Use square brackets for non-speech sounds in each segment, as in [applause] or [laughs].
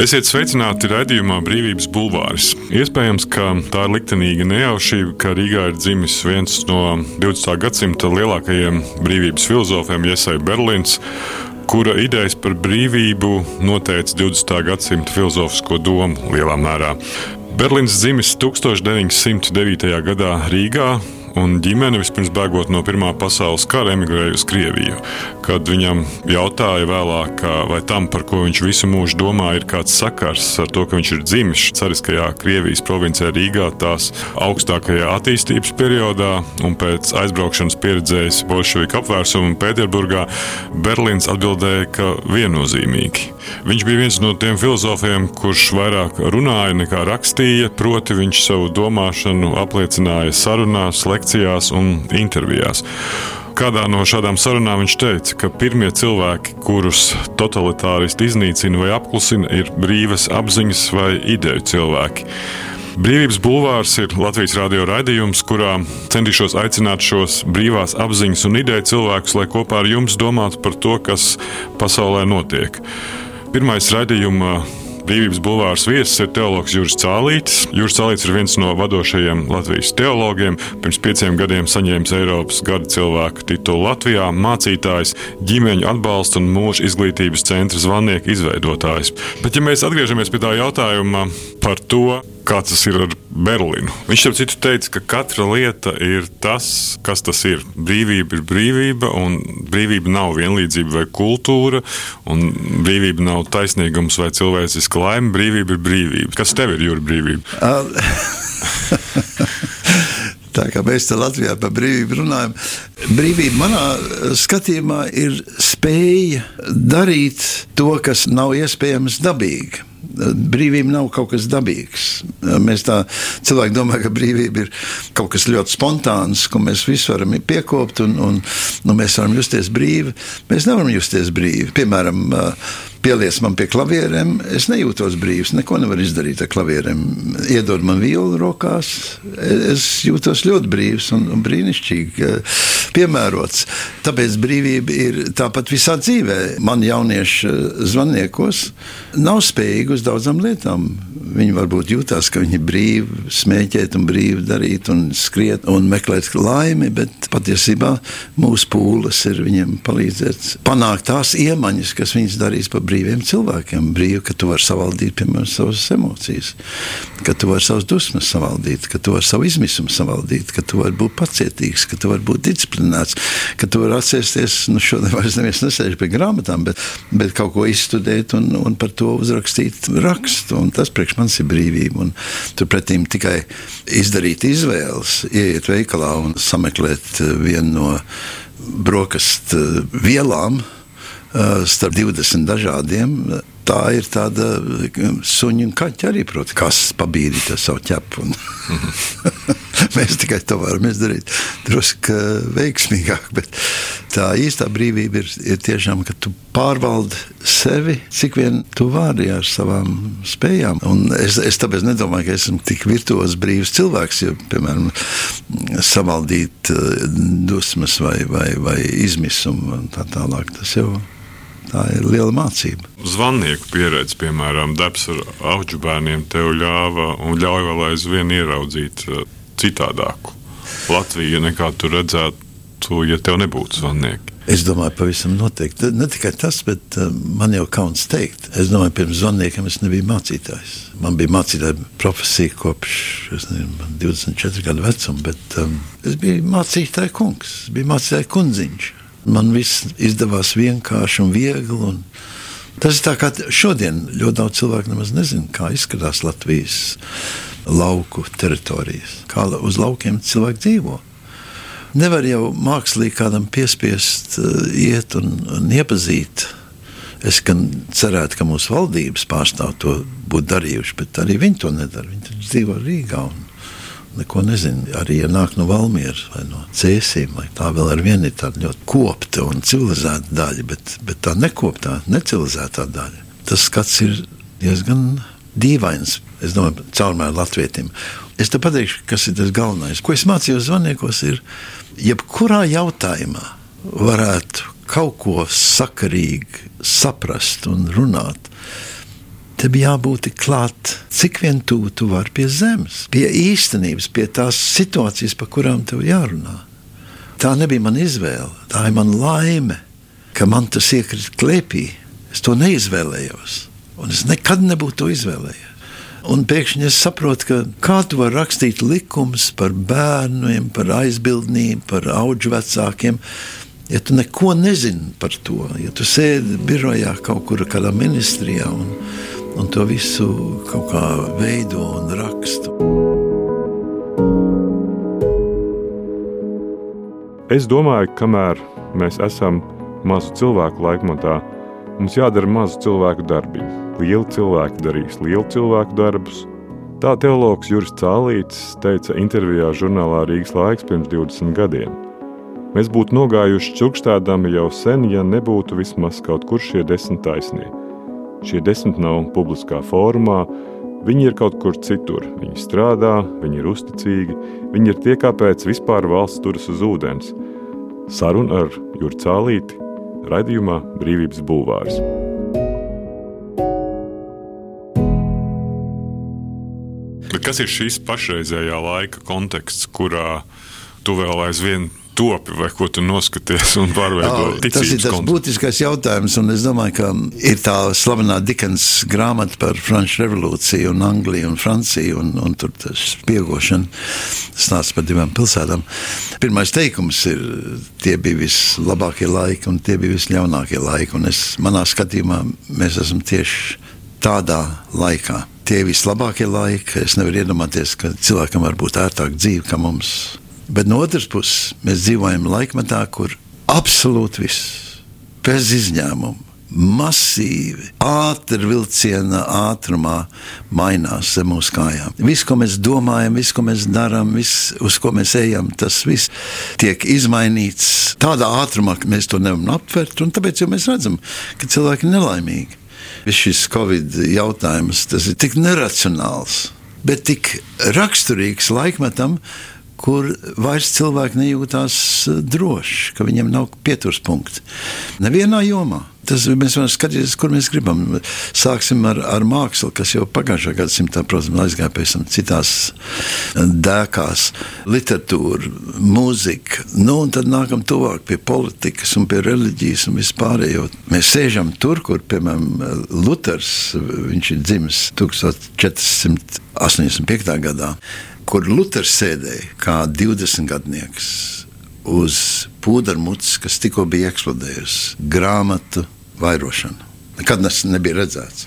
Esiet sveicināti raidījumā Brīvības Bulvāris. Iespējams, ka tā ir liktenīga nejaušība, ka Rīgā ir dzimis viens no 20. gadsimta lielākajiem brīvības filozofiem, Iesai Berlīns, kura idejas par brīvību noteica 20. gadsimta filozofisko domu lielā mērā. Berlīns dzimis 1909. gadā Rīgā, un ģimene vispirms bēgot no Pirmā pasaules kara emigrēja uz Krieviju. Kad viņam jautāja vēlāk, vai tam, par ko viņš visu mūžu domā, ir kāds sakars ar to, ka viņš ir dzimis cariskajā Krievijas provincē Rīgā, tās augstākajā attīstības periodā, un pēc aizbraukšanas pieredzējis bolševiku apvērsumu Pēterburgā, Berlīns atbildēja, ka viennozīmīgi. Viņš bija viens no tiem filozofiem, kurš vairāk runāja nekā rakstīja, proti viņš savu domāšanu apliecināja sarunās, lekcijās un intervijās. Kādā no šādām sarunām viņš teica, ka pirmie cilvēki, kurus totalitāristi iznīcina vai apklusina, ir brīvas apziņas vai ideju cilvēki. Brīvības bulvārs ir Latvijas radio raidījums, kurā centīšos aicināt šos brīvās apziņas un ideju cilvēkus, lai kopā ar jums domātu par to, kas pasaulē notiek. Pirmais raidījuma Brīvības bulvārs viesis ir teologs Juris Cālītis. Juris Cālītis ir viens no vadošajiem Latvijas teologiem. Pirms pieciem gadiem saņēmis Eiropas gada cilvēku titulu Latvijā, mācītājs, ģimeņu atbalsta un mūža izglītības centra zvanieka izveidotājs. Bet, ja mēs atgriežamies pie tā jautājuma par to, kā tas ir ar Berlīnu. Viņš jau citu teica, ka katra lieta ir tas, kas tas ir. Brīvība ir brīvība, un brīvība nav vienlīdzība vai kultūra, un brīvība nav taisnīgums vai cilvēciska laime. Brīvība ir brīvība. Kas tev ir jūra brīvība? [laughs] Tā kā mēs te Latvijā par brīvību runājam, brīvība manā skatījumā ir spēja darīt to, kas nav iespējams dabīgi. Brīvība nav kaut kas dabīgs. Mēs tā cilvēki domā, ka brīvība ir kaut kas ļoti spontāns, ko mēs visi varam piekopt un, un nu, mēs varam justies brīvi. Mēs nevaram justies brīvi. Piemēram, pieliec man pie klavierēm, es nejūtos brīvs. Neko nevaru izdarīt ar klavierēm. Iedod man vielu rokās, es jūtos ļoti brīvs un, un brīnišķīgi piemērots. Tāpēc brīvība ir tāpat visā dzīvē. Man jaunieši zvaniekos nav spējīgi uz daudzām lietām. Viņi varbūt jūtas, ka viņi ir brīvi smēķēt, un brīvi darīt, un skriet un meklēt laimi, bet patiesībā mūsu pūles ir viņiem palīdzēt panākt tās iemaņas, kas viņus darīs par brīviem cilvēkiem. Brīvi, ka tu vari savaldīt, piemēram, savas emocijas, ka tu vari savas dusmas savaldīt, ka tu vari savu izmisumu savaldīt, ka tu vari būt pacietīgs, ka tu vari būt disciplinēts, ka tu vari atcerēties, nu, šodien vairs neviens nesēž pie grāmatām, bet, bet kaut ko izstudēt un, un par to uzrakstīt rakstu. Un tas priekš manis ir brīvība. Un turpretī tikai izdarīt izvēles, ieiet veikalā un sameklēt vienu no brokastu vielām starp 20 dažādiem. Tā ir tāda suņa un kaķa arī, protams, kas pabīdīja savu ķepu. [laughs] Mēs tikai to varam izdarīt drusku veiksmīgāk. Bet tā īstā brīvība ir, ir tiešām, ka tu pārvaldi sevi, cik vien tu vari ar savām spējām. Un es, es tāpēc nedomāju, ka esmu tik virtuozs brīvs cilvēks, jo, piemēram, savaldīt dusmas vai, vai, vai izmisumu un tā tālāk. Tas jau ir Tā ir liela mācība. Zvannieku pieredze, piemēram, darbs ar augu bērniem, tev ļāva un ļauj vēl aizvien ieraudzīt uh, citādāku Latviju nekā tu redzētu, ja tev nebūtu zvanieki. Es domāju, pavisam noteikti. Ne tikai tas, bet uh, man jau kauns teikt. Es domāju, pirms zvanniekiem es nebiju mācītājs. Man bija mācītāja profesija kopš nezinu, 24 gadu vecuma, bet um, es biju mācītāja kungs, biju mācītāja kundziņš. Man viss izdevās vienkārši un viegli. Un tas ir tā kā šodien ļoti daudz cilvēku nemaz nezina, kā izskatās Latvijas lauku teritorijas, kā uz laukiem cilvēki dzīvo. Nevar jau mākslīgi kādam piespiest uh, iet un, un iepazīt. Es gan cerētu, ka mūsu valdības pārstāvji to būtu darījuši, bet arī viņi to nedara. Viņi dzīvo Rīgā. Un, neko nezinu. Arī, ja nāk no Valmieras vai no Cēsīm, tā vēl ar vienu ir tāda ļoti kopta un civilizēta daļa, bet, bet tā nekoptā, necivilizētā daļa. Tas skats ir diezgan dīvains. Es domāju, caurmēr latvietim. Es te pateikšu, kas ir tas galvenais. Ko es mācījos zvaniekos, ir, jebkurā jautājumā varētu kaut ko sakarīgi saprast un runāt. Te bija jābūt klāt, cik vien tuvu tu vari pie zemes, pie īstenības, pie tās situācijas, par kurām tev jārunā. Tā nebija mana izvēle, tā ir mana laime, ka man tas iekrita klēpī. Es to neizvēlējos, un es nekad nebūtu to izvēlējies. Un pēkšņi es saprotu, ka kā tu vari rakstīt likumus par bērniem, par aizbildnību, par augu vecākiem, ja tu neko nezini par to. Ja tu sēdi birojā kaut kur kādā ministrijā un, un to visu kaut kā veido un rakstu. Es domāju, ka kamēr mēs esam mazu cilvēku laikmatā, mums jādara mazu cilvēku darbi. Lieli cilvēki darīs lielu cilvēku darbus. Tā teologs Juris Cālīts teica intervijā žurnālā Rīgas laiks pirms 20 gadiem. Mēs būtu nogājuši čukstādami jau sen, ja nebūtu vismaz kaut kur šie desmit taisnie. Šie desmit nav publiskā formā, viņi ir kaut kur citur. Viņi strādā, viņi ir uzticīgi, viņi ir tie, kāpēc vispār valsts turas uz ūdens. Saruna ar Jurcālīti raidījumā Brīvības bulvārs. Bet kas ir šīs pašreizējā laika konteksts, kurā tu vēl aizvien topi, vai ko tu noskaties un pārveido ticības Tas ir tas kontekstu? būtiskais jautājums, un es domāju, ka ir tā slavenā Dikens grāmata par Franču revolūciju un Angliju un Franciju, un, un tur tas spiegošana stāsts par divām pilsētām. Pirmais teikums ir, tie bija vislabākie laiki un tie bija visļaunākie laiki, un es, manā skatījumā mēs esam tieši tādā laikā. Tie ir vislabākie laiki. Es nevaru iedomāties, ka cilvēkam var būt ērtāk dzīve kā mums. Bet no otras puses, mēs dzīvojam laikmetā, kur absolūti viss, bez izņēmuma, masīvi, ātri vilciena ātrumā mainās zem mūsu kājām. Viss, ko mēs domājam, viss, ko mēs darām, viss, uz ko mēs ejam, tas viss tiek izmainīts tādā ātrumā, ka mēs to nevaram aptvert. Tāpēc mēs redzam, ka cilvēki ir nelaimīgi. Viss šis Covid jautājums ir tik neracionāls, bet tik raksturīgs laikmetam, kur vairs cilvēki nejūtās eh, droši, ka viņiem nav pieturspunkta. Nevienā jomā. Tas mēs varam skatīties, kur mēs gribam. Sāksim ar, ar mākslu, kas jau pagājušā gadsimtā, protams, aizgāja pēc tam citās eh, dēkās, literatūra, mūzika. Nu, un tad nākam tuvāk pie politikas un pie reliģijas un vispārējo. Mēs sēžam tur, kur, piemēram, Luters, viņš ir dzimis 1485. gadā, kur Luters sēdēja kā 20 gadnieks uz pūdermuts, kas tikko bija eksplodējusi, grāmatu vairošana. Nekad tas nebija redzēts.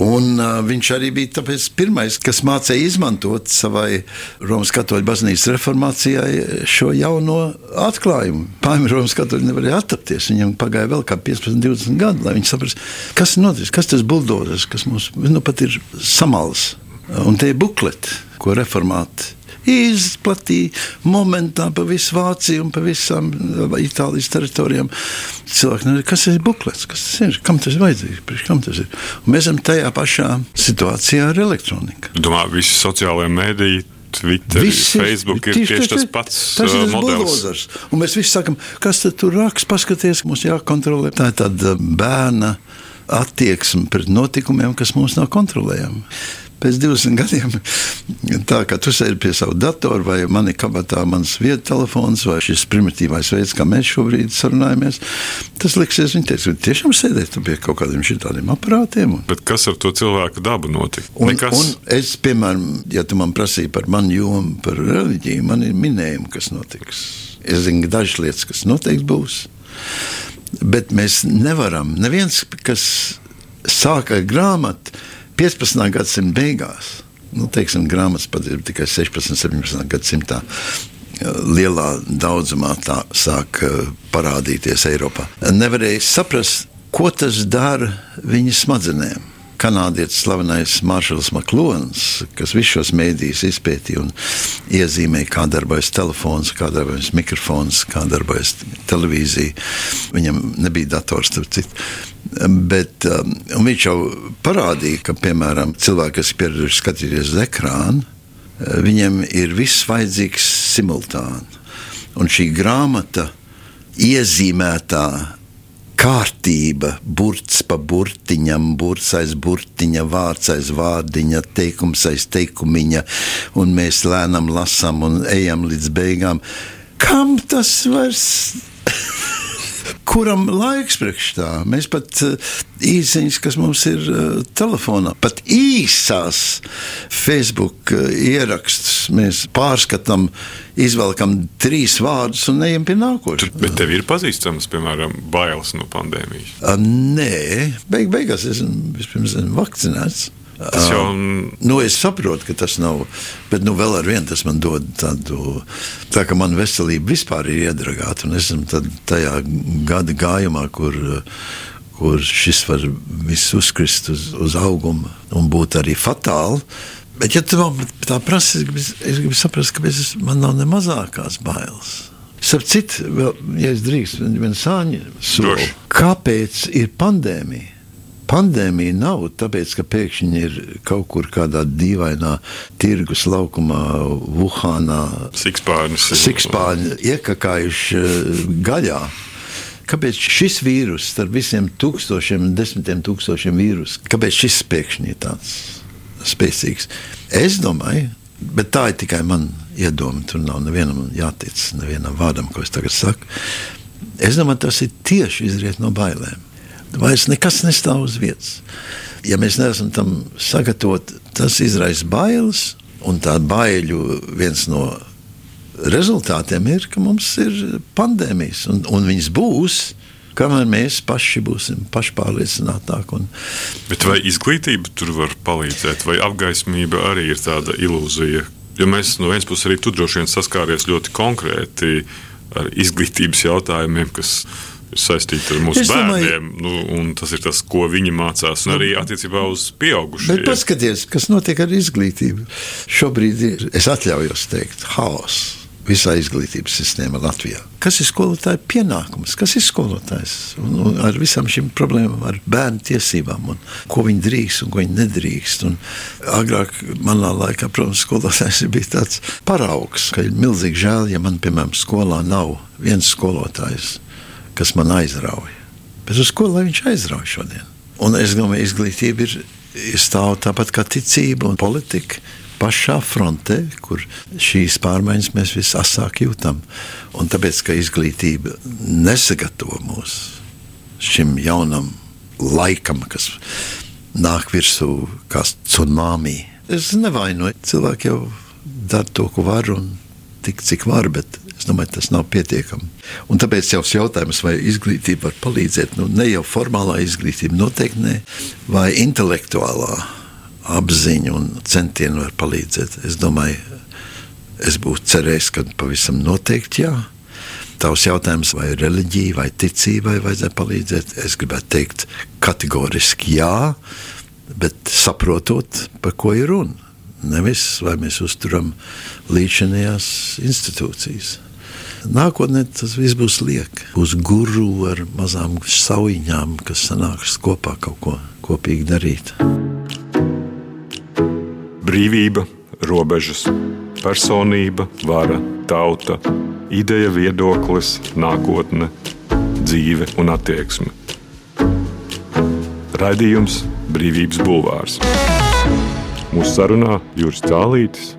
Un, uh, viņš arī bija pirmais, kas mācīja izmantot savai Romas katoļu baznīcas reformācijai šo jauno atklājumu. Pārējiem Romas katoļi nevarēja attapties. Viņam pagāja vēl kā 15, 20 gadi, lai viņi saprastu, kas noticis, kas tas buldozers, kas mums nu, pat ir samals. Un tie ir bukleti, ko reformāti izplatīja momentā pa visu Vāciju un pa visām Itālijas teritorijām. Cilvēki nezina, kas ir buklets, kas tas ir, kam tas ir vajadzīgs, priekš kam tas ir. Un mēs esam tajā pašā situācijā ar elektroniku. Domā, visi sociālajie mēdīji. Twitter, Viss ir- Facebook ir tieši tieši tas pats tas ir uh, tas buldozers. Un mēs visi sakām, kas tad tur raksts, paskaties, mums jākontrolē. Tā ir tāda bērna attieksme pret notikumiem, kas mums nav kontrolējama. Pēc 20 gadiem, tā kā tu sēdi pie sava datora, vai man ir kabatā mans vietas telefons, vai šis primitīvais veids, kā mēs šobrīd sarunājamies, tas liksies, viņi teiks, ka tiešām sēdēt pie kaut kādiem šitādiem aparātiem. Bet kas ar to cilvēku dabu notika? Un, Nekas. un es, piemēram, ja tu man prasīji par manu jomu, par reliģiju, man ir minējumi, kas notiks. Es zinu dažas lietas, kas noteikti būs. Bet mēs nevaram, neviens, kas sāka grāmatu 15. gadsimta beigās, nu, teiksim, grāmatas ir tikai 16. un 17. gadsimtā. Lielā daudzumā tā sāk eh, parādīties Eiropā. Nevarēja saprast, ko tas dara viņa smadzenēm kanādietis slavenais Maršals Maklons, kas visus šos mēdījus izpētīja un iezīmēja, kā darbojas telefons, kā darbojas mikrofons, kā darbojas televīzija. Viņam nebija dators, starp citu. Bet um, viņš jau parādīja, ka, piemēram, cilvēki, kas ir pieraduši skatīties uz ekrānu, viņiem ir viss vajadzīgs simultāni. Un šī grāmata iezīmētā kārtība, burts pa burtiņam, burts aiz burtiņa, vārds aiz vārdiņa, teikums aiz teikumiņa, un mēs lēnām lasām un ejam līdz beigām. Kam tas vairs? [laughs] kuram laiks priekš tā. Mēs pat uh, īsiņas, kas mums ir uh, telefonā, pat īsās Facebook uh, ierakstus mēs pārskatām, izvelkam trīs vārdus un ejam pie nākošā. Bet tev ir pazīstams, piemēram, bailes no pandēmijas? Nē, beig beigās esmu vispirms vakcinēts. Tas jau nu, es saprotu, ka tas nav. Bet nu, vēl ar vienu tas man dod tādu, tā ka man veselība vispār ir iedragāta. Un esmu tajā gada gājumā, kur, kur šis var viss uzkrist uz, uz auguma un būt arī fatāli. Bet, ja tu man tā prasa, es gribu, es gribu saprast, kāpēc man nav ne mazākās bailes. Starp citu, vēl, ja es drīkstu, viena sāņa soli. Kāpēc ir pandēmija? Pandēmija nav tāpēc, ka pēkšņi ir kaut kur kādā dīvainā tirgus laukumā, Wuhanā. Sikspārņi iekakājuši eh, gaļā. Kāpēc šis vīrus, starp visiem tūkstošiem, desmitiem tūkstošiem vīrusu, kāpēc šis pēkšņi ir tāds spēcīgs? Es domāju, bet tā ir tikai mana iedoma. Tur nav nevienam jātic, nevienam vārdam, ko es tagad saku. Es domāju, tas ir tieši izriet no bailēm vairs nekas nestāv uz vietas. Ja mēs neesam tam sagatavoti, tas izraisa bailes, un tā baiļu viens no rezultātiem ir, ka mums ir pandēmijas, un, un viņas būs. Kamēr mēs paši būsim pašpārliecinātāki. Un... Bet vai izglītība tur var palīdzēt, vai apgaismība arī ir tāda ilūzija? Jo mēs no vienas puses arī tu droši vien saskāries ļoti konkrēti ar izglītības jautājumiem, kas ir saistīta ar mūsu es bērniem. Domāju, nu, tas ir tas, ko viņi mācās, un arī attiecībā uz pieaugušiem. Bet paskatieties, kas notiek ar izglītību. Šobrīd ir, es atļaujos teikt, haoss. Visā izglītības sistēmā Latvijā. Kas ir skolotāja pienākums? Kas ir skolotājs? Un, un ar visām šīm problēmām, ar bērnu tiesībām, un ko viņi drīkst un ko viņi nedrīkst. Un agrāk, manā laikā, protams, skolotājs bija tāds paraugs, ka ir milzīgi žēl, ja man, piemēram, skolā nav viens skolotājs kas man aizrauja. Bet uz ko lai viņš aizrauja šodien? Un es domāju, izglītība ir, ir stāv tāpat kā ticība un politika. Pašā frontē, kur šīs pārmaiņas mēs visasāk jūtam. Un tāpēc, ka izglītība nesagatavo mūs šim jaunam laikam, kas nāk virsū kā tsunami. Es nevainoju, cilvēki jau dara to, ko var un tik, cik var, bet Es domāju, tas nav pietiekami. Un tāpēc jau jautājums, vai izglītība var palīdzēt, nu, ne jau formālā izglītība, noteikti ne, vai intelektuālā apziņa un centieni var palīdzēt. Es domāju, es būtu cerējis, ka pavisam noteikti jā. Tavs jautājums, vai reliģija vai ticībai vajadzētu palīdzēt, es gribētu teikt kategoriski jā, bet saprotot, par ko ir runa. Nevis vai mēs uzturam līdzinājās institūcijas. Nākotnē tas viss būs liek. Būs guru ar mazām saujiņām, kas sanāks kopā kaut ko kopīgi darīt. Brīvība, robežas, personība, vara, tauta, ideja, viedoklis, nākotne, dzīve un attieksme. Raidījums Brīvības Bulvārs. Mūsu sarunā Juris Cālītis.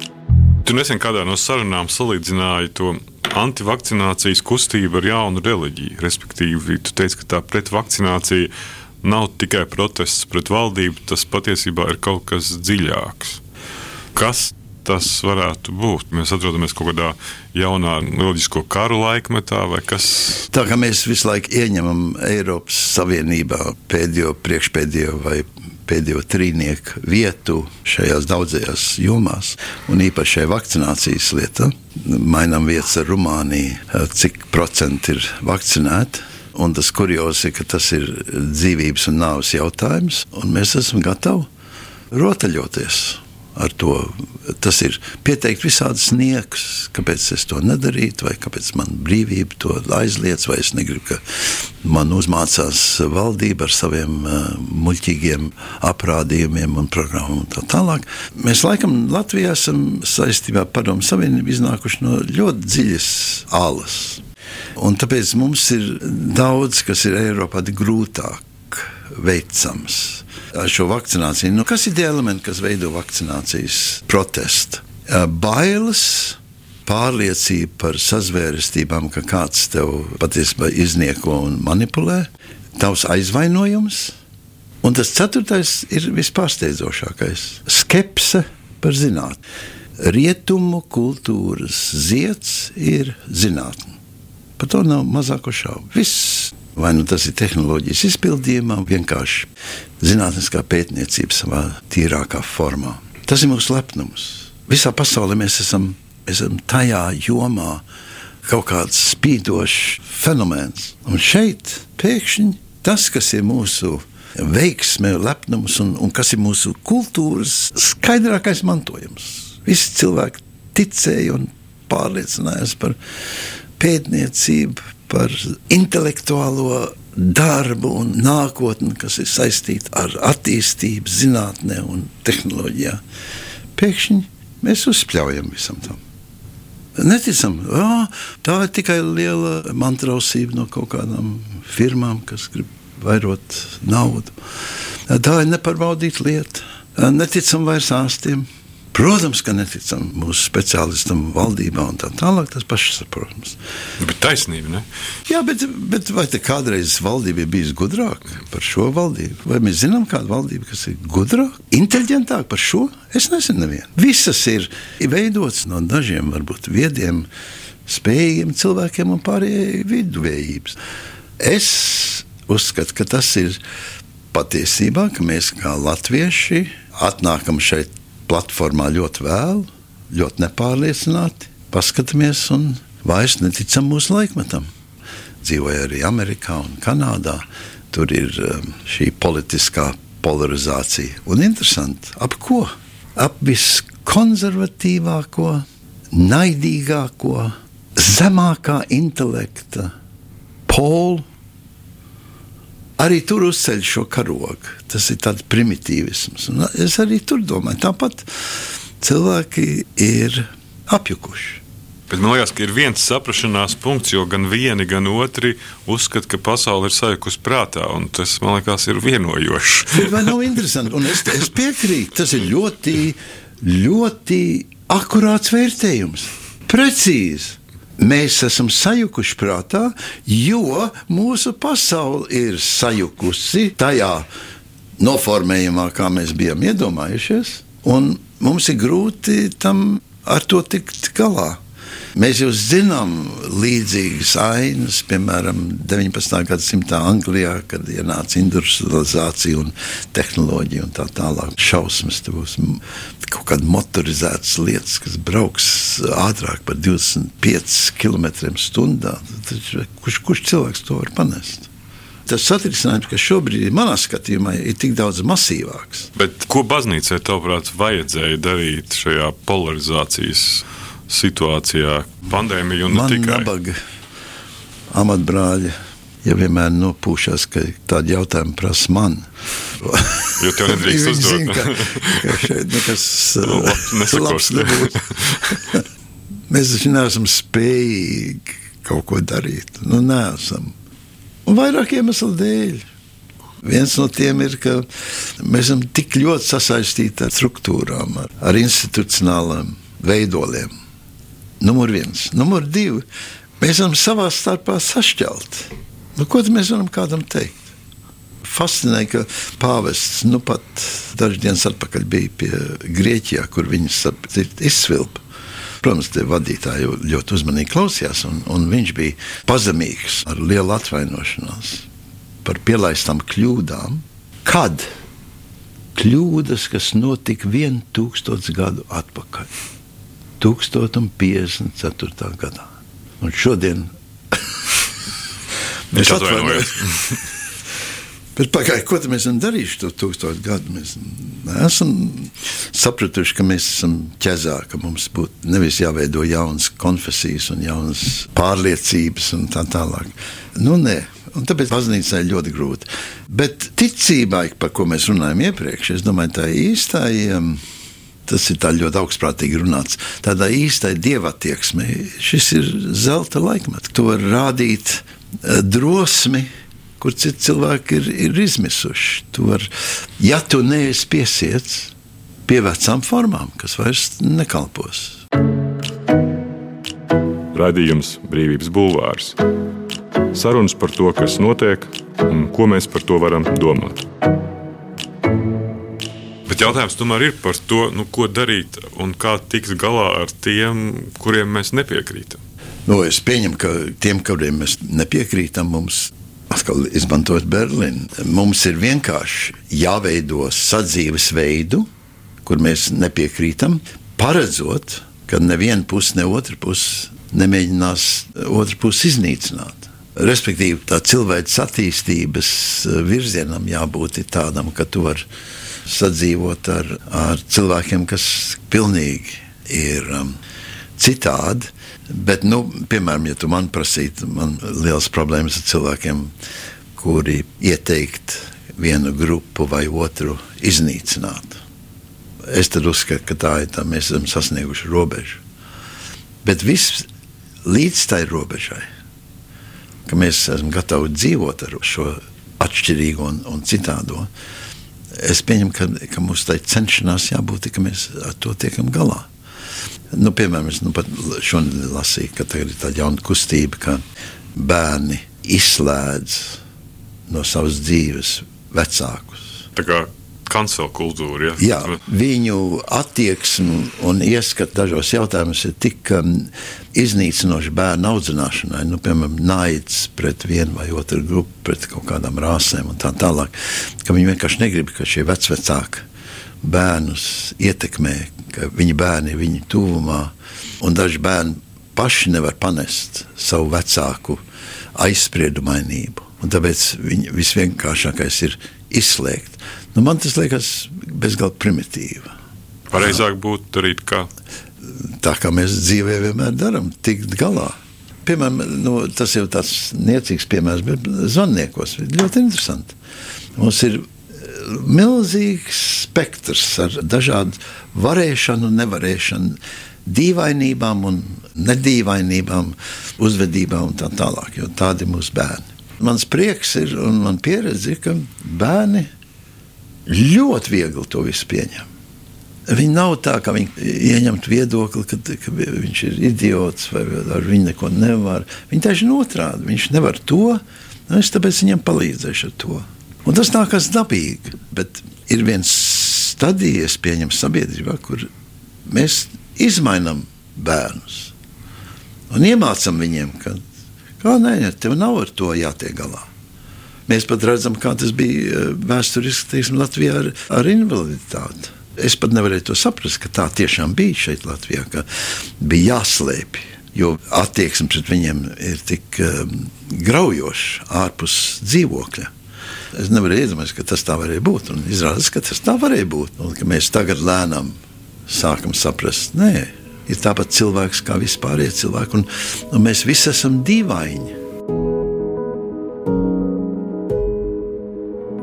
Tu nesen kādā no sarunām salīdzināji to antivakcinācijas kustība ar jaunu reliģiju. Respektīvi, tu teici, ka tā pretvakcinācija nav tikai protests pret valdību, tas patiesībā ir kaut kas dziļāks. Kas tas varētu būt? Mēs atrodamies kaut kādā jaunā reliģisko karu laikmetā, vai kas? Tā kā mēs visu laiku ieņemam Eiropas Savienībā pēdējo, priekšpēdējo vai pēdējo trīnieku vietu šajās daudzajās jomās, un īpaši šajā vakcinācijas lietā. Mainām vietas ar Rumāniju, cik procenti ir vakcinēti. Un tas kurjos ir, ka tas ir dzīvības un nāves jautājums, un mēs esam gatavi rotaļoties ar to. Tas ir pieteikt visādus niekus, kāpēc es to nedarītu, vai kāpēc man brīvība to aizliedz, vai es negribu, ka man uzmācās valdība ar saviem uh, muļķīgiem aprādījumiem un programmām un tā tālāk. Mēs laikam Latvijā esam saistībā ar Padomu Savienību iznākuši no ļoti dziļas alas. Un tāpēc mums ir daudz, kas ir Eiropā grūtāk veicams ar šo vakcināciju. Nu, kas ir tie elementi, kas veido vakcinācijas protestu? Bailes, pārliecība par sazvērestībām, ka kāds tev patiesībā iznieko un manipulē, tavs aizvainojums. Un tas ceturtais ir vispārsteidzošākais - skepse par zinātnē. Rietumu kultūras zieds ir zinātnē. Par to nav mazāko šaubu. Viss, vai nu tas ir tehnoloģijas izpildījumā, vienkārši zinātniskā pētniecība savā tīrākā formā. Tas ir mūsu lepnums. Visā pasaulē mēs esam, esam tajā jomā kaut kāds spīdošs fenomens. Un šeit pēkšņi tas, kas ir mūsu veiksme, lepnums un, un kas ir mūsu kultūras skaidrākais mantojums. Visi cilvēki ticēja un pārliecinājās par pētniecību, par intelektuālo darbu un nākotni, kas ir saistīta ar attīstību, zinātnē un tehnoloģijā. Pēkšņi mēs uzspļaujam visam tam. Neticam, oh, tā ir tikai liela mantrausība no kaut kādām firmām, kas grib vairot naudu. Tā ir nepārbaudīta lieta. Neticam vairs ārstiem. Protams, ka neticam mūsu speciālistam, valdībā un tā tālāk. Tas pašsaprotams. Bet taisnība, ne? Jā, bet, bet vai kādreiz valdība ir bijusi gudrāka par šo valdību? Vai mēs zinām kādu valdību, kas ir gudrāka, inteliģentāka par šo? Es nezinu, nevienu. Visas ir veidotas no dažiem, varbūt viediem, spējīgiem cilvēkiem un pārējai viduvējības. Es uzskatu, ka tas ir patiesībā, ka mēs kā latvieši atnākam šeit platformā ļoti vēlu, ļoti nepārliecināti, paskatāmies un vairs neticam mūsu laikmetam. Dzīvoju arī Amerikā un Kanādā. Tur ir um, šī politiskā polarizācija. Un interesanti, ap ko? Ap viskonservatīvāko, naidīgāko, zemākā intelekta polu arī tur uzceļ šo karogu. Tas ir tāds primitīvisms. Un es arī tur domāju, tāpat cilvēki ir apjukuši. Bet man liekas, ka ir viens saprāšanās punkts, jo gan vieni, gan otri uzskata, ka pasaule ir sajukusi prātā. Tas, man liekas, ir vienojoši. Vai nav interesanti? Un es, es piekrītu, tas ir ļoti, ļoti akurāts vērtējums. Precīzi. Mēs esam sajukuši prātā, jo mūsu pasaule ir sajukusi tajā noformējumā, kā mēs bijām iedomājušies, un mums ir grūti tam ar to tikt galā. Mēs jau zinām līdzīgas ainas, piemēram, 19. gadsimta Anglijā, kad ienāca industrializācija un tehnoloģija un tā tālāk. Šausmas, tur būs kaut kāda motorizētas lietas, kas brauks ātrāk par 25 km/h. Kurš, kurš cilvēks to var panest? tas satricinājums, kas šobrīd ir manā skatījumā, ir tik daudz masīvāks. Bet ko baznīcai, tavuprāt, vajadzēja darīt šajā polarizācijas situācijā, pandēmija un ne Man tikai? Nabaga amatbrāļi. Ja vienmēr nopūšas, ka tādu jautājumu prasa man. Jo tev nedrīkst [laughs] uzdot. zina, ka, ka šeit nekas [laughs] nesakos. labs nebūs. [laughs] Mēs taču neesam spējīgi kaut ko darīt. Nu, neesam. Un vairāk iemeslu dēļ. Viens no tiem ir, ka mēs esam tik ļoti sasaistīti ar struktūrām, ar, ar institucionālām veidoliem. Numur viens. Numur divi. Mēs esam savā starpā sašķelti. Nu, ko mēs varam kādam teikt? Fascinēja, ka pāvests nu pat dažas dienas atpakaļ bija pie Grieķijā, kur viņas izsvilpa. Protams, tie vadītāji ļoti uzmanīgi klausījās, un, un viņš bija pazemīgs ar lielu atvainošanos par pielaistām kļūdām. Kad kļūdas, kas notika 1000 gadu atpakaļ, 1054. gadā. Un šodien [laughs] mēs atvainojamies. [laughs] Bet pagājušajā, ko tad mēs esam darījuši to tūkstošu gadu? Mēs esam sapratuši, ka mēs esam ķezā, ka mums būtu nevis jāveido jaunas konfesijas un jaunas pārliecības un tā tālāk. Nu, nē. Un tāpēc baznīcai ir ļoti grūti. Bet ticībai, par ko mēs runājam iepriekš, es domāju, tā īstai um, tas ir ļoti augstprātīgi runāts. Tādā īstai dievatieksmē šis ir zelta laikmets. To var rādīt eh, drosmi, kur citi cilvēki ir, ir izmisuši. Tu var, ja tu neesi piesiets pie vecām formām, kas vairs nekalpos. Radījums Brīvības Bulvārs. Sarunas par to, kas notiek un ko mēs par to varam domāt. Bet jautājums tomēr ir par to, nu, ko darīt un kā tikt galā ar tiem, kuriem mēs nepiekrītam. Nu, es pieņemu, ka tiem, kuriem mēs nepiekrītam, mums atkal izmantot Berlīnu. Mums ir vienkārši jāveido sadzīves veidu, kur mēs nepiekrītam, paredzot, ka neviena puse, ne otra puse nemēģinās otru pusi iznīcināt. Respektīvi, tā cilvēks attīstības virzienam jābūt tādam, ka tu vari sadzīvot ar, ar cilvēkiem, kas pilnīgi ir um, citādi. Bet, nu, piemēram, ja tu man prasītu, man ir liels problēmas ar cilvēkiem, kuri ieteikt vienu grupu vai otru iznīcināt. Es uzskatu, ka tā ir tā, mēs esam sasnieguši robežu. Bet viss līdz tai robežai, ka mēs esam gatavi dzīvot ar šo atšķirīgo un, un citādo, es pieņemu, ka, ka mums tai cenšanās jābūt, ka mēs ar to tiekam galā. Nu, piemēram, es nu, šodien lasīju, ka tagad ir tāda jauna kustība, ka bērni izslēdz no savas dzīves vecākus. Tā kā kancela kultūra. Ja? Jā, viņu attieksme un ieskats dažos jautājumos ir tik um, iznīcinoši bērnu audzināšanai, nu, piemēram, naids pret vienu vai otru grupu, pret kaut kādām rāsēm un tā tālāk, viņi vienkārši negrib, ka šie vecvecāki bērnus ietekmē, ka viņi bērni ir viņu tuvumā, un daži bērni paši nevar panest savu vecāku aizspriedumainību. Un tāpēc viņi visvienkāršākais ir izslēgt. Nu, man tas liekas bezgalīgi primitīvi. Pareizāk būtu darīt kā? Tā kā mēs dzīvē vienmēr darām, tikt galā. Piemēram, nu, tas jau tāds niecīgs piemērs, bet zvaniekos ir ļoti interesanti. Mums ir milzīgs spektrs ar dažādu varēšanu, nevarēšanu, dīvainībām un nedīvainībām, uzvedībām un tā tālāk. Tādi ir mūsu bērni. Mans prieks ir un man pieredze, ka bērni ļoti viegli to visu pieņem. Viņi nav tā, ka viņi ieņemtu viedokli, ka, ka viņš ir idiots vai ar viņu neko nevar. Viņi taču otrādi, viņš nevar to, nu es tāpēc viņam palīdzēšu ar to. Un tas nākas dabīgi, bet ir viens stadijas, pieņem sabiedrībā, kur mēs izmainām bērnus un iemācām viņiem, ka kā nē, tev nav ar to jātiek galā. Mēs pat redzam, kā tas bija eh, vēsturiski teiksim, Latvijā ar, ar invaliditāti. Es pat nevarēju to saprast, ka tā tiešām bija šeit, Latvijā, ka bija jāslēpj. Jo attieksme pret viņiem ir tik um, graujoša ārpus dzīvokļa. Es nevaru iedomāties, ka tas tā varēja būt. Izrādās, ka tas tā varēja būt. Un ka mēs tagad lēnām sākam saprast, nē, ir tāpat cilvēks kā vispārējie cilvēki, un, un mēs visi esam dīvaini.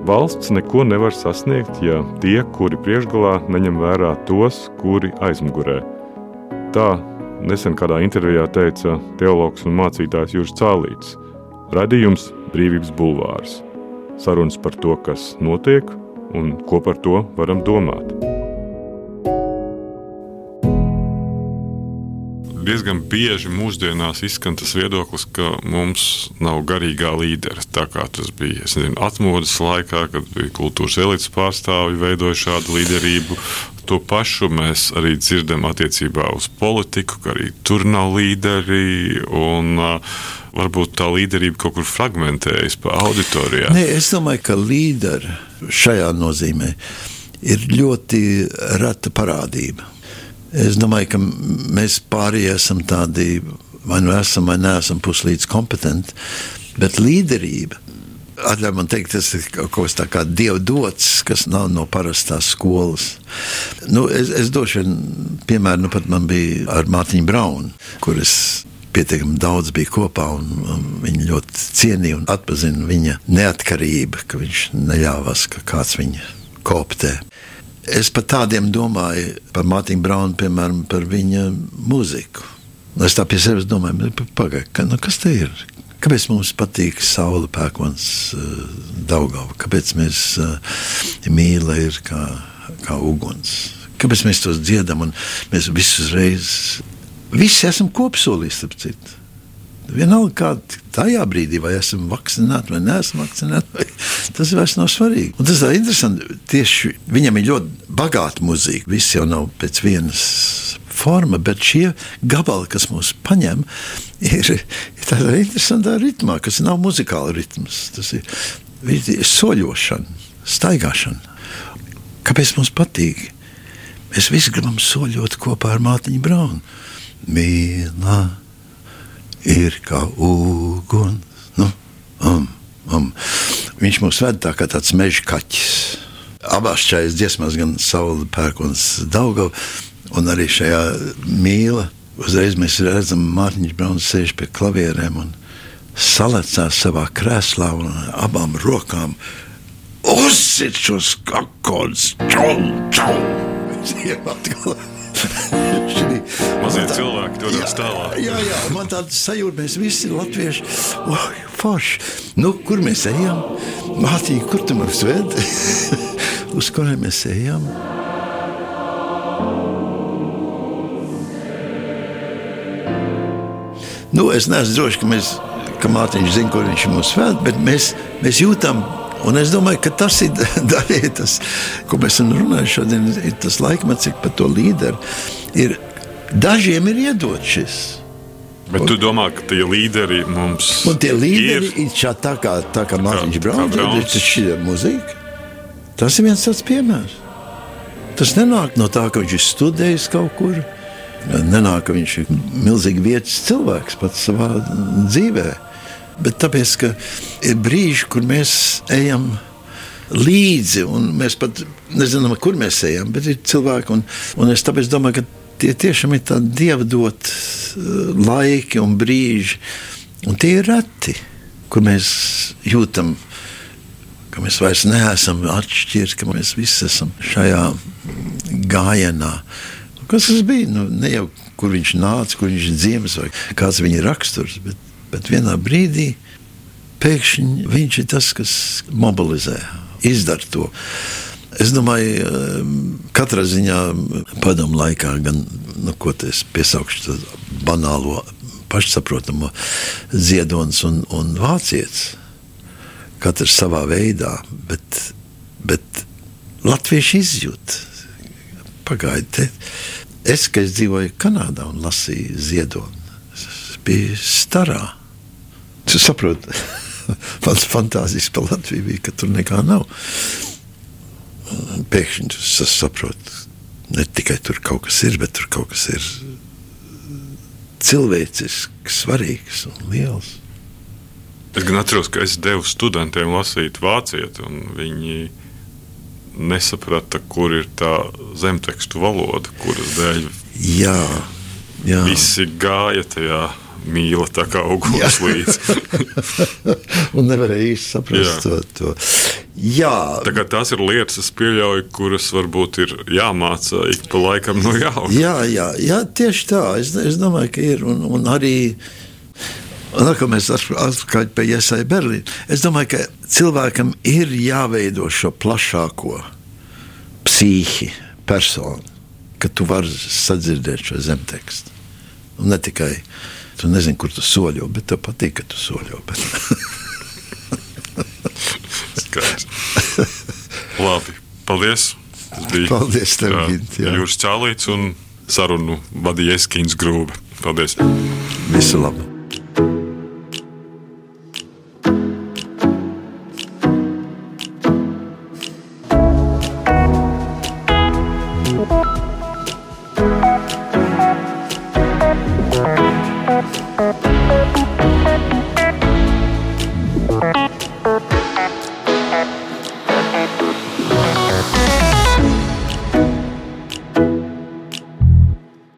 Valsts neko nevar sasniegt, ja tie, kuri priekšgalā, neņem vērā tos, kuri aizmugurē. Tā nesen kādā intervijā teica teologs un mācītājs Juris Cālīts. Radījums Brīvības bulvārs sarunas par to, kas notiek un ko par to varam domāt. Diezgan bieži mūsdienās izskan tas viedoklis, ka mums nav garīgā līdera. Tā kā tas bija nezinu, atmodas laikā, kad bija kultūras elites pārstāvji, veidoja šādu līderību. To pašu mēs arī dzirdam attiecībā uz politiku, ka arī tur nav līderi. Un, uh, varbūt tā līderība kaut kur fragmentējas pa auditorijā. Nē, es domāju, ka līderi šajā nozīmē ir ļoti reta parādība. Es domāju, ka mēs pārējie esam tādi, vai nu esam, vai neesam puslīdz kompetenti, bet līderība. Atļauj man teikt, tas ir kaut kas tāds dievu dots, kas nav no parastās skolas. Nu, es, es došu vienu piemēru, nu pat man bija ar Mārtiņu Braunu, kuras pietiekami daudz bija kopā, viņi ļoti cienīja un atzina viņa neatkarību, ka viņš neļāvās, ka kāds viņu koptē. Es par tādiem domāju, par Mārtiņu Braunu, piemēram, par viņa mūziku. Es tā pie sevis domāju, pagaidi, ka, nu, kas te ir? Kāpēc mums patīk saule, pērkons, uh, Daugava? Kāpēc mēs uh, mīlam, ir kā, kā uguns? Kāpēc mēs tos dziedam un mēs visus reizes, visi esam kopsolī, starp citu. Vienalga, kāda tajā brīdī, vai esam vakcinēti vai neesam vakcinēti, vai, [laughs] tas vairs nav svarīgi. Un tas ir interesanti. Tieši viņam ir ļoti bagāta muzika. Viss jau nav pēc vienas forma, bet šie gabali, kas mūs paņem, ir, ir tādā interesantā ritmā, kas nav muzikāla ritms. Tas ir, ir soļošana, staigāšana. Kāpēc mums patīk? Mēs visi gribam soļot kopā ar Mātiņu Braunu. Mīlā ir kā uguns. Nu, um, um. Viņš mūs ved tā kā tāds meža kaķis. Abās šajās dziesmās, gan Saula pērkons Daugava, un arī šajā mīla, uzreiz mēs redzam, Mārtiņš Brauns sēž pie klavierēm un salecās savā krēslā un abām rokām uzsit šos akordus. Čau, čau! Mazie tā, cilvēki dodas tālāk. Jā, jā, man tāda sajūta, mēs visi latvieši, oh, forši. Nu, kur mēs ejam? Mātīņa, kur tu mums ved? [laughs] Uz kuriem mēs ejam? Nu, es neesmu drošs, ka, mēs, ka Mārtiņš zina, kur viņš mūs ved, bet mēs, mēs jūtam Un es domāju, ka tas ir [laughs] daļai tas, ko mēs runājuši šodien, ir tas laikmets, cik par to līderu. Ir, dažiem ir iedots šis. Bet tu domā, ka tie līderi mums Un tie līderi ir, ir šā, tā kā, tā kā Mārtiņš Brauns, tas ir mūzika. Tas ir viens tāds piemērs. Tas nenāk no tā, ka viņš ir studējis kaut kur. Nenāk, ka viņš ir milzīgi vietas cilvēks pats savā dzīvēm bet tāpēc, ka ir brīži, kur mēs ejam līdzi, un mēs pat nezinām, kur mēs ejam, bet ir cilvēki, un, un es tāpēc domāju, ka tie tiešām ir tādi dievdot uh, laiki un brīži, un tie ir reti, kur mēs jūtam, ka mēs vairs neesam atšķirti, ka mēs visi esam šajā gājienā. Kas tas bija? Nu, ne jau kur viņš nāca, kur viņš dzimts, vai kāds viņa raksturs, bet Bet vienā brīdī pēkšņi viņš ir tas, kas mobilizē, izdara to. Es domāju, katrā ziņā padomu laikā, gan nu, ko es piesaukšu, to banālo, pašsaprotamo ziedonis un, un vācietis. Katrs savā veidā, bet, bet latvieši izjūt. Pagaidiet, es, kad es dzīvoju Kanādā un lasīju ziedoni, es biju starā. Tu saproti, [laughs] mans fantāzijas par Latviju bija, ka tur nekā nav. Pēkšņi tu saproti, ne tikai tur kaut kas ir, bet tur kaut kas ir cilvēcisks, svarīgs un liels. Es gan atceros, ka es devu studentiem lasīt vācieti, un viņi nesaprata, kur ir tā zemtekstu valoda, kuras dēļ jā, jā. visi gāja tajā mīla tā kā uguns līdzi. [laughs] un nevarēja īsti saprast Jā. to. Jā. Tā tās ir lietas, es pieļauju, kuras varbūt ir jāmāca ik pa laikam no jauna. Jā, jā, jā, tieši tā. Es, es domāju, ka ir. Un, un arī Nākamais atpakaļ pie Iesai Berlīna. Es domāju, ka cilvēkam ir jāveido šo plašāko psihi, personu, ka tu vari sadzirdēt šo zemtekstu. Un ne tikai Tu nezini, kur tu soļo, bet tev patīk, ka tu soļo. Skaidrs. Labi, paldies. Tas bija paldies tev, Gint, Jūras Čālīts un sarunu vadīja Eskins Grūbe. Paldies. Visu labu.